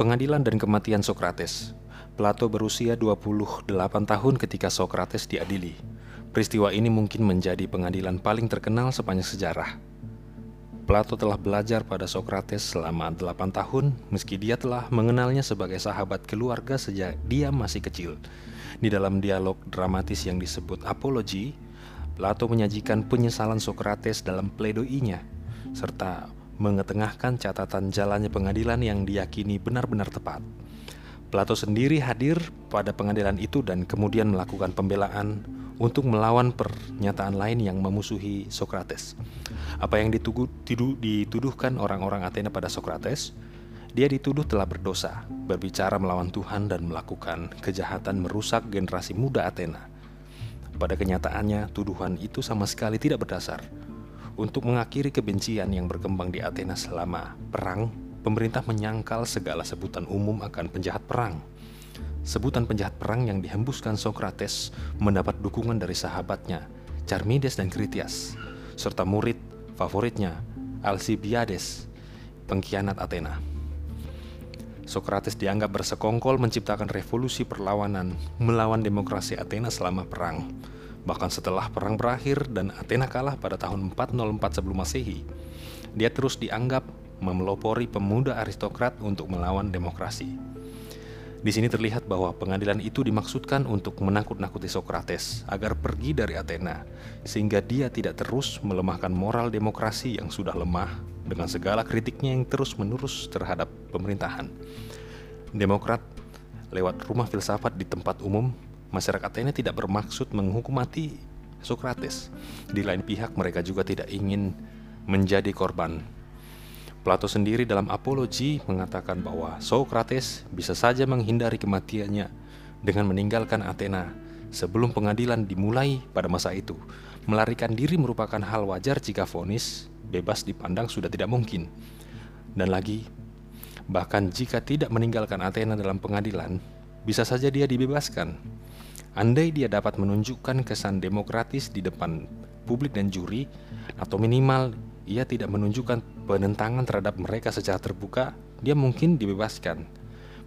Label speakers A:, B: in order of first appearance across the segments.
A: Pengadilan dan kematian Sokrates. Plato berusia 28 tahun ketika Sokrates diadili. Peristiwa ini mungkin menjadi pengadilan paling terkenal sepanjang sejarah. Plato telah belajar pada Sokrates selama 8 tahun meski dia telah mengenalnya sebagai sahabat keluarga sejak dia masih kecil. Di dalam dialog dramatis yang disebut apologi, Plato menyajikan penyesalan Sokrates dalam pledoinya serta mengetengahkan catatan jalannya pengadilan yang diyakini benar-benar tepat. Plato sendiri hadir pada pengadilan itu dan kemudian melakukan pembelaan untuk melawan pernyataan lain yang memusuhi Sokrates. Apa yang dituduh, dituduhkan orang-orang Athena pada Sokrates? Dia dituduh telah berdosa, berbicara melawan Tuhan dan melakukan kejahatan merusak generasi muda Athena. Pada kenyataannya, tuduhan itu sama sekali tidak berdasar. Untuk mengakhiri kebencian yang berkembang di Athena selama perang, pemerintah menyangkal segala sebutan umum akan penjahat perang. Sebutan penjahat perang yang dihembuskan Sokrates mendapat dukungan dari sahabatnya, Charmides dan Critias, serta murid favoritnya, Alcibiades, pengkhianat Athena. Sokrates dianggap bersekongkol menciptakan revolusi perlawanan melawan demokrasi Athena selama perang bahkan setelah perang berakhir dan Athena kalah pada tahun 404 sebelum Masehi. Dia terus dianggap memelopori pemuda aristokrat untuk melawan demokrasi. Di sini terlihat bahwa pengadilan itu dimaksudkan untuk menakut-nakuti Sokrates agar pergi dari Athena, sehingga dia tidak terus melemahkan moral demokrasi yang sudah lemah dengan segala kritiknya yang terus-menerus terhadap pemerintahan. Demokrat lewat rumah filsafat di tempat umum Masyarakat Athena tidak bermaksud menghukum mati Sokrates. Di lain pihak, mereka juga tidak ingin menjadi korban. Plato sendiri dalam Apologi mengatakan bahwa Sokrates bisa saja menghindari kematiannya dengan meninggalkan Athena sebelum pengadilan dimulai pada masa itu. Melarikan diri merupakan hal wajar jika vonis bebas dipandang sudah tidak mungkin. Dan lagi, bahkan jika tidak meninggalkan Athena dalam pengadilan, bisa saja dia dibebaskan. Andai dia dapat menunjukkan kesan demokratis di depan publik dan juri, atau minimal ia tidak menunjukkan penentangan terhadap mereka secara terbuka, dia mungkin dibebaskan.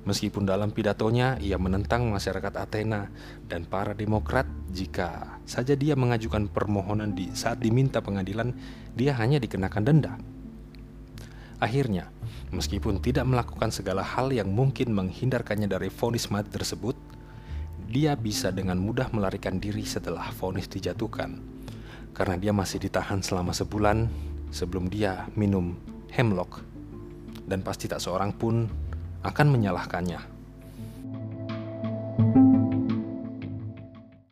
A: Meskipun dalam pidatonya ia menentang masyarakat Athena dan para demokrat jika saja dia mengajukan permohonan di saat diminta pengadilan, dia hanya dikenakan denda. Akhirnya, meskipun tidak melakukan segala hal yang mungkin menghindarkannya dari vonis mati tersebut, dia bisa dengan mudah melarikan diri setelah vonis dijatuhkan karena dia masih ditahan selama sebulan sebelum dia minum hemlock dan pasti tak seorang pun akan menyalahkannya.